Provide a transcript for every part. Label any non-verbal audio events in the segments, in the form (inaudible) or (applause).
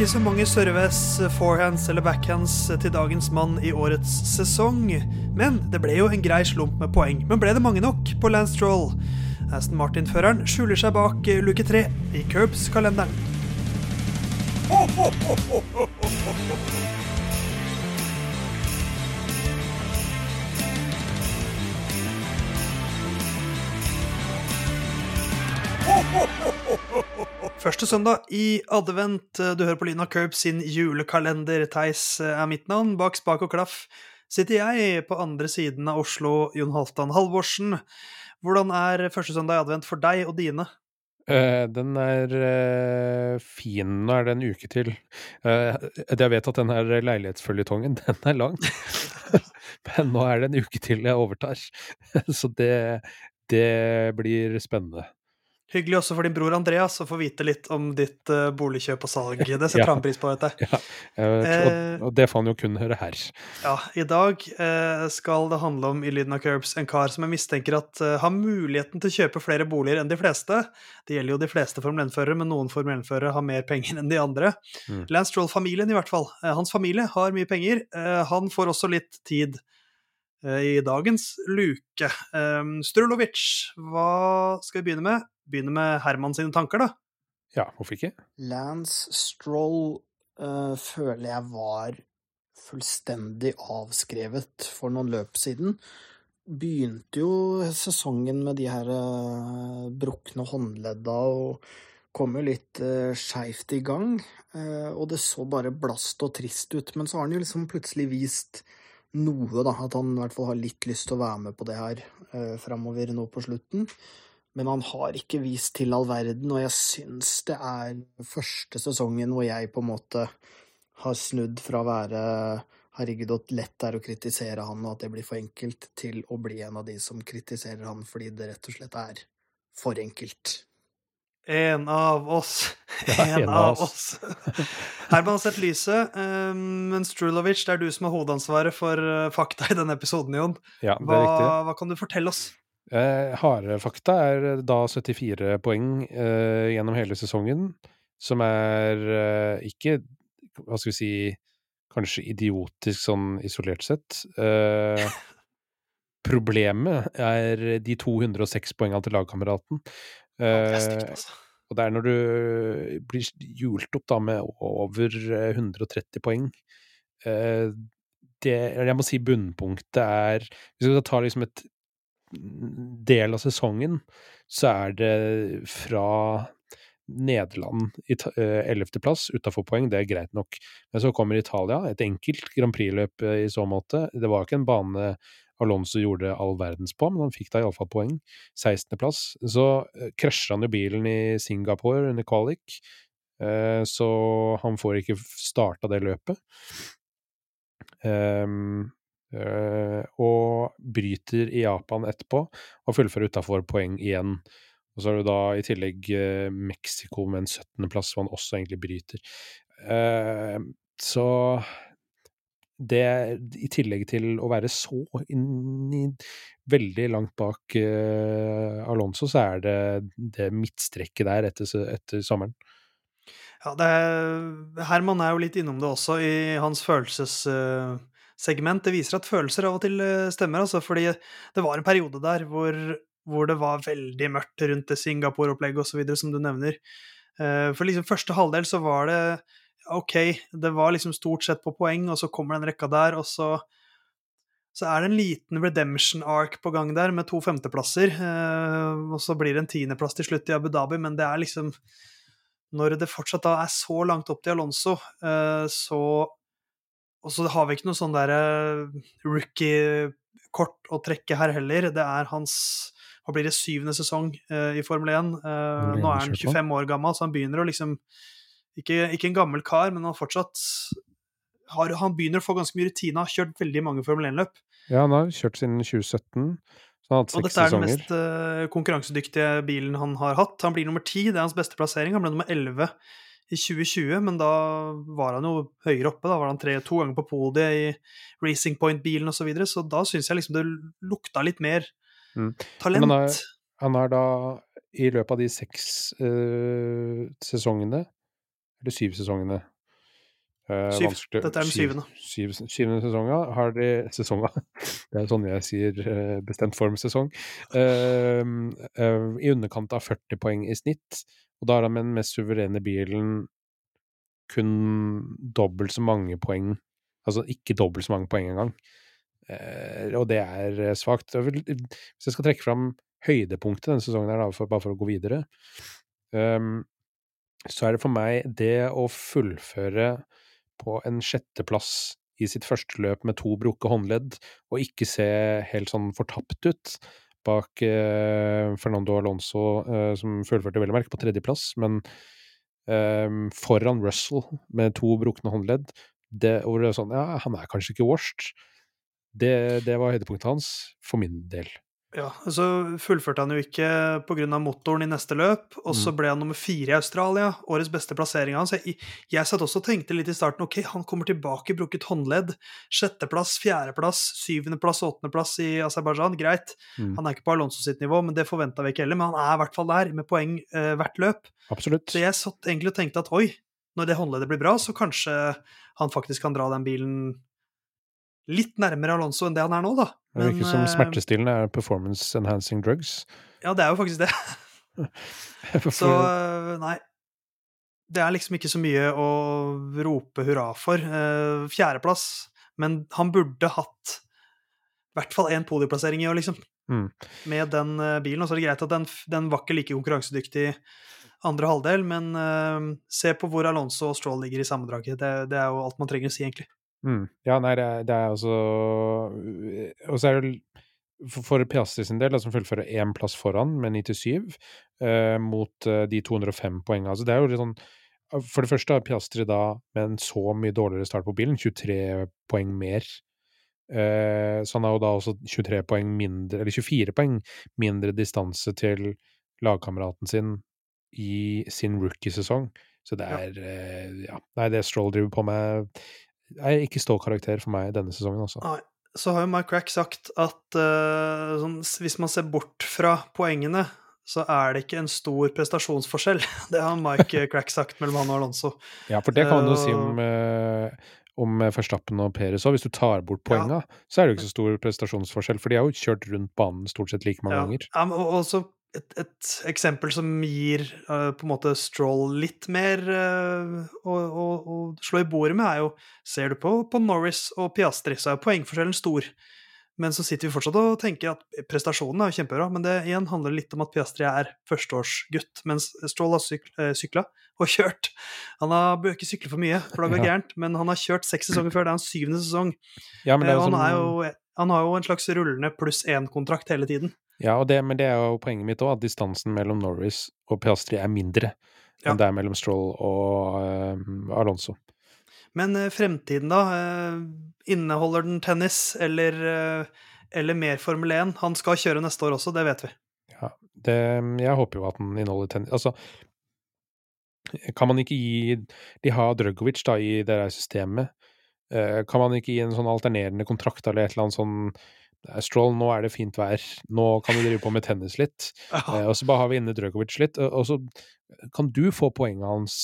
Ikke så mange service, forehands eller backhands til dagens mann i årets sesong. Men det ble jo en grei slump med poeng. Men ble det mange nok på Lance Stroll? Aston Martin-føreren skjuler seg bak luke tre i Curbs-kalenderen. (laughs) Første søndag i advent. Du hører på Lina Curb sin julekalender. Theis er mitt navn. Bak spak og klaff sitter jeg på andre siden av Oslo, Jon Halvdan Halvorsen. Hvordan er første søndag i advent for deg og dine? Uh, den er fin. Nå er det en uke til. Jeg vet at den her leilighetsføljetongen, (laughs) den er lang. (laughs) Men nå er det en uke til jeg overtar. (laughs) Så det, det blir spennende. Hyggelig også for din bror Andreas å få vite litt om ditt uh, boligkjøp og salg. Det setter ja. han pris på, vet jeg. (laughs) Ja. Uh, og, det får han jo kun høre her. Ja, I dag uh, skal det handle om i Lyden av Curbs en kar som jeg mistenker at har muligheten til å kjøpe flere boliger enn de fleste. Det gjelder jo de fleste Formel 1-førere, men noen Formel 1-førere har mer penger enn de andre. Mm. Lance Stroll-familien, i hvert fall. hans familie har mye penger. han får også litt tid i dagens luke. Um, Strulovic, hva skal vi begynne med? Begynne med Herman sine tanker, da? Ja, hvorfor ikke? Lance Stroll uh, føler jeg var fullstendig avskrevet for noen løp siden. Begynte jo sesongen med de her uh, brukne håndledda og kom jo litt uh, skeivt i gang. Uh, og det så bare blast og trist ut. Men så har han jo liksom plutselig vist noe, da. At han i hvert fall har litt lyst til å være med på det her uh, framover nå på slutten men han har ikke vist til all verden, og jeg syns det er første sesongen hvor jeg på en måte har snudd fra å være herregud, så lett det er å kritisere han, og at det blir for enkelt, til å bli en av de som kritiserer han fordi det rett og slett er for enkelt. En av oss. (laughs) Ja, en, en av oss. (laughs) Herman har sett lyset, eh, men Strulovic, det er du som har hovedansvaret for eh, fakta i denne episoden, Jon. Ja, det er hva, hva kan du fortelle oss? Eh, harde fakta er da 74 poeng eh, gjennom hele sesongen, som er eh, ikke Hva skal vi si Kanskje idiotisk sånn isolert sett. Eh, (laughs) problemet er de 206 poengene til lagkameraten. Eh, altså. og det er når du blir hjult opp da med over 130 poeng. Eh, det, jeg må si bunnpunktet er Hvis vi skal ta liksom et del av sesongen, så er det fra Nederland i eh, ellevteplass utafor poeng, det er greit nok. Men så kommer Italia, et enkelt Grand Prix-løp eh, i så måte. Det var ikke en bane Alonso gjorde all verdens på, men han fikk da iallfall poeng. 16.-plass. Så uh, krasjer han jo bilen i Singapore under uh, så han får ikke starta det løpet. Um, og bryter i Japan etterpå, og fullfører utafor poeng igjen. Og så har du da i tillegg uh, Mexico med en 17.-plass, som han også egentlig bryter. Uh, så det, i tillegg til å være så inn i veldig langt bak Alonso, så er det det midtstrekket der etter, etter sommeren. Ja, er, Herman er jo litt innom det også i hans følelses segment. Det viser at følelser av og til eh, stemmer, altså, fordi det var en periode der hvor, hvor det var veldig mørkt rundt det Singapore-opplegget osv., som du nevner. Eh, for liksom første halvdel så var det OK, det var liksom stort sett på poeng, og så kommer den rekka der, og så så er det en liten redemption arc på gang der, med to femteplasser. Eh, og så blir det en tiendeplass til slutt i Abu Dhabi, men det er liksom Når det fortsatt da er så langt opp til Alonso, så og så har vi ikke noe sånn derre rookie-kort å trekke her heller. Det er hans Hva blir det, syvende sesong uh, i Formel 1. Uh, eh, nå er han 25 år gammel, så han begynner å liksom Ikke, ikke en gammel kar, men han fortsatt har, Han begynner å få ganske mye rutine. Har kjørt veldig mange Formel 1-løp. Ja, han har kjørt siden 2017. Så han har hatt og dette er den mest uh, konkurransedyktige bilen han har hatt. Han blir nummer ti, det er hans beste plassering. Han ble nummer elleve i 2020, men da var han jo høyere oppe. Da var han tre, to ganger på podiet i Racing Point-bilen osv., så, videre, så da syns jeg liksom det lukta litt mer mm. talent. Men han er, han er, da, i løpet av de seks uh, sesongene eller syv sesongene. Eh, Syv. Dette er den syvende. Syv, syvende sesonga har de Sesonga. (laughs) Det er sånn jeg sier eh, bestemt form sesong. Eh, eh, I underkant av 40 poeng i snitt. Og da har han med den mest suverene bilen kun dobbelt så mange poeng Altså ikke dobbelt så mange poeng engang. Eh, og det er eh, svakt. Hvis jeg skal trekke fram høydepunktet denne sesongen, her, da, for, bare for å gå videre, um, så er det for meg det å fullføre på en sjetteplass i sitt første løp med to brukke håndledd, og ikke se helt sånn fortapt ut bak eh, Fernando Alonso, eh, som fullførte vel å merke på tredjeplass, men ehm, foran Russell med to brukne håndledd, det, hvor det er sånn Ja, han er kanskje ikke worst. Det, det var høydepunktet hans, for min del. Ja, så fullførte han jo ikke pga. motoren i neste løp, og så Mm. ble han nummer fire i Australia. Årets beste plassering av han. Jeg, jeg satt også og tenkte litt i starten ok, han kommer tilbake, brukket håndledd. Sjetteplass, fjerdeplass, syvendeplass, åttendeplass i Aserbajdsjan. Greit, Mm. han er ikke på Alonso sitt nivå, men det forventa vi ikke heller. Men han er i hvert fall der, med poeng eh, hvert løp. Absolutt. Så jeg satt egentlig og tenkte at oi, når det håndleddet blir bra, så kanskje han faktisk kan dra den bilen litt nærmere Alonso enn det han er nå, da. Det virker som eh, smertestillende er performance enhancing drugs. Ja, det er jo faktisk det. (laughs) Så øh, nei. Det er liksom ikke så mye å rope hurra for. Eh, Fjerdeplass, men han burde hatt i hvert fall én podieplassering i år, liksom. Mm. Med den eh, bilen. Og så er det greit at den, den var ikke like konkurransedyktig andre halvdel, men uh, se på hvor Alonso og Stroll ligger i sammendraget. Det, det er jo alt man trenger å si, egentlig. Mm. Ja, nei, det er, det er altså Og så er det for, Piastri sin del, som fullfører én plass foran med 97, eh, mot eh, de 205 poengene. Altså, det er jo litt sånn For det første har Piastri da med en så mye dårligere start på bilen, 23 poeng mer. Eh, så han har jo da også 23 poeng mindre, eller 24 poeng mindre distanse til lagkameraten sin i sin rookie-sesong. Så det Ja. er eh, Ja. Nei, det Stroll driver på med, er ikke ståkarakter for meg denne sesongen, altså. Nei. Så har jo Mike Crack sagt at uh, sånn, hvis man ser bort fra poengene, så er det ikke en stor prestasjonsforskjell. (laughs) Det har Mike (laughs) Crack sagt mellom han og Alonso. Ja, for det kan man jo si om, uh, om Verstappen og Perez òg. Hvis du tar bort Ja. så er det jo ikke så stor prestasjonsforskjell, for de har jo kjørt rundt banen stort sett like mange Ja. ganger. Ja, men og også et, et eksempel som gir uh, på en måte Stroll litt mer uh, å, å, å slå i bordet med, er jo Ser du på, på Norris og Piastri, så er poengforskjellen stor. Men så sitter vi fortsatt og tenker at prestasjonen er jo kjempebra, men det igjen handler litt om at Piastri er førsteårsgutt, mens Stroll har syk, eh, sykla og (laughs) kjørt. Han har, bør ikke sykle for mye, for det går Ja. gærent, men han har kjørt seks sesonger før, det er hans syvende sesong. Ja, men det er han, er jo, han har jo en slags rullende pluss én-kontrakt hele tiden. Ja, og det, men det er jo poenget mitt òg, at distansen mellom Norris og Piastri er mindre Ja. enn det er mellom Stroll og uh, Alonso. Men uh, fremtiden, da? Uh, inneholder den tennis, eller, eller mer Formel 1? Han skal kjøre neste år også, det vet vi. Ja, det, jeg håper jo at den inneholder tennis Altså, kan man ikke gi De har Drøgovic da i det der systemet. Kan man ikke gi en sånn alternerende kontrakt eller et eller annet sånn Stroll, nå er det fint vær, nå kan du drive på med tennis litt. (laughs) Eh, og så bare har vi inne Drøkovic litt, og, så kan du få poenget hans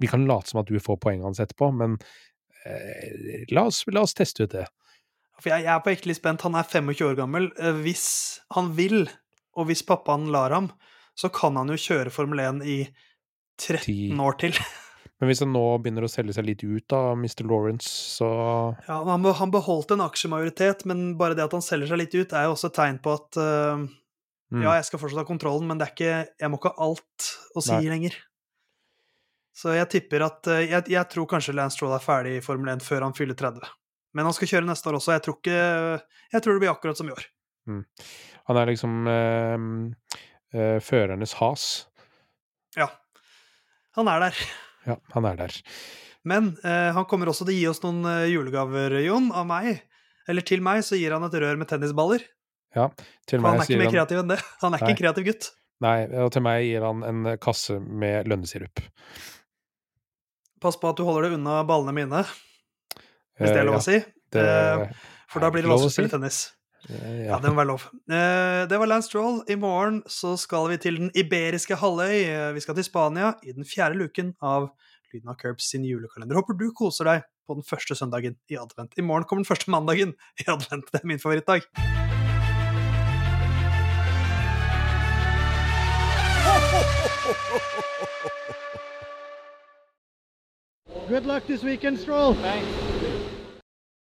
Vi kan late som at du får poenget hans etterpå, men eh, la, oss, la oss teste ut det. For jeg, jeg er på ekte litt spent. Han er 25 år gammel. Eh, Hvis han vil, og hvis pappaen lar ham, så kan han jo kjøre Formel 1 i 13 Ti. år til. (laughs) Men hvis han nå begynner å selge seg litt ut av Mr. Lawrence, så Ja, han, han beholdt en aksjemajoritet, men bare det at han selger seg litt ut, er jo også et tegn på at uh, mm. Ja, jeg skal fortsatt ha kontrollen, men det er ikke, jeg må ikke ha alt å si Nei. lenger. Så jeg tipper at uh, jeg, jeg tror kanskje Lance Stroll er ferdig i Formel 1 før han fyller 30. Men han skal kjøre neste år også. Jeg tror, ikke, jeg tror det blir akkurat som i år. Han er liksom uh, førernes has. Ja. Han er der. Ja, han er der. Men eh, han kommer også til å gi oss noen eh, julegaver, Jon, av meg. Eller til meg så gir han et rør med tennisballer. Ja, til For han meg er ikke mer kreativ enn det. (laughs) Han er ikke Nei. en kreativ gutt. Nei, og til meg gir han en kasse med lønnesirup. Pass på at du holder deg unna ballene mine, hvis det er lov å si. Det, Eh, For da blir det ikke vanskelig å spille tennis. Ja, det må være lov. Eh, det var Lance Stroll. I morgen så skal vi til den iberiske halvøy. Eh, Vi skal til Spania i den fjerde luken av lyden av Curbs sin julekalender. Håper du koser deg på den første søndagen i advent. I morgen kommer den første mandagen i advent. Det er min favorittdag. Good luck this weekend, Stroll. Thanks.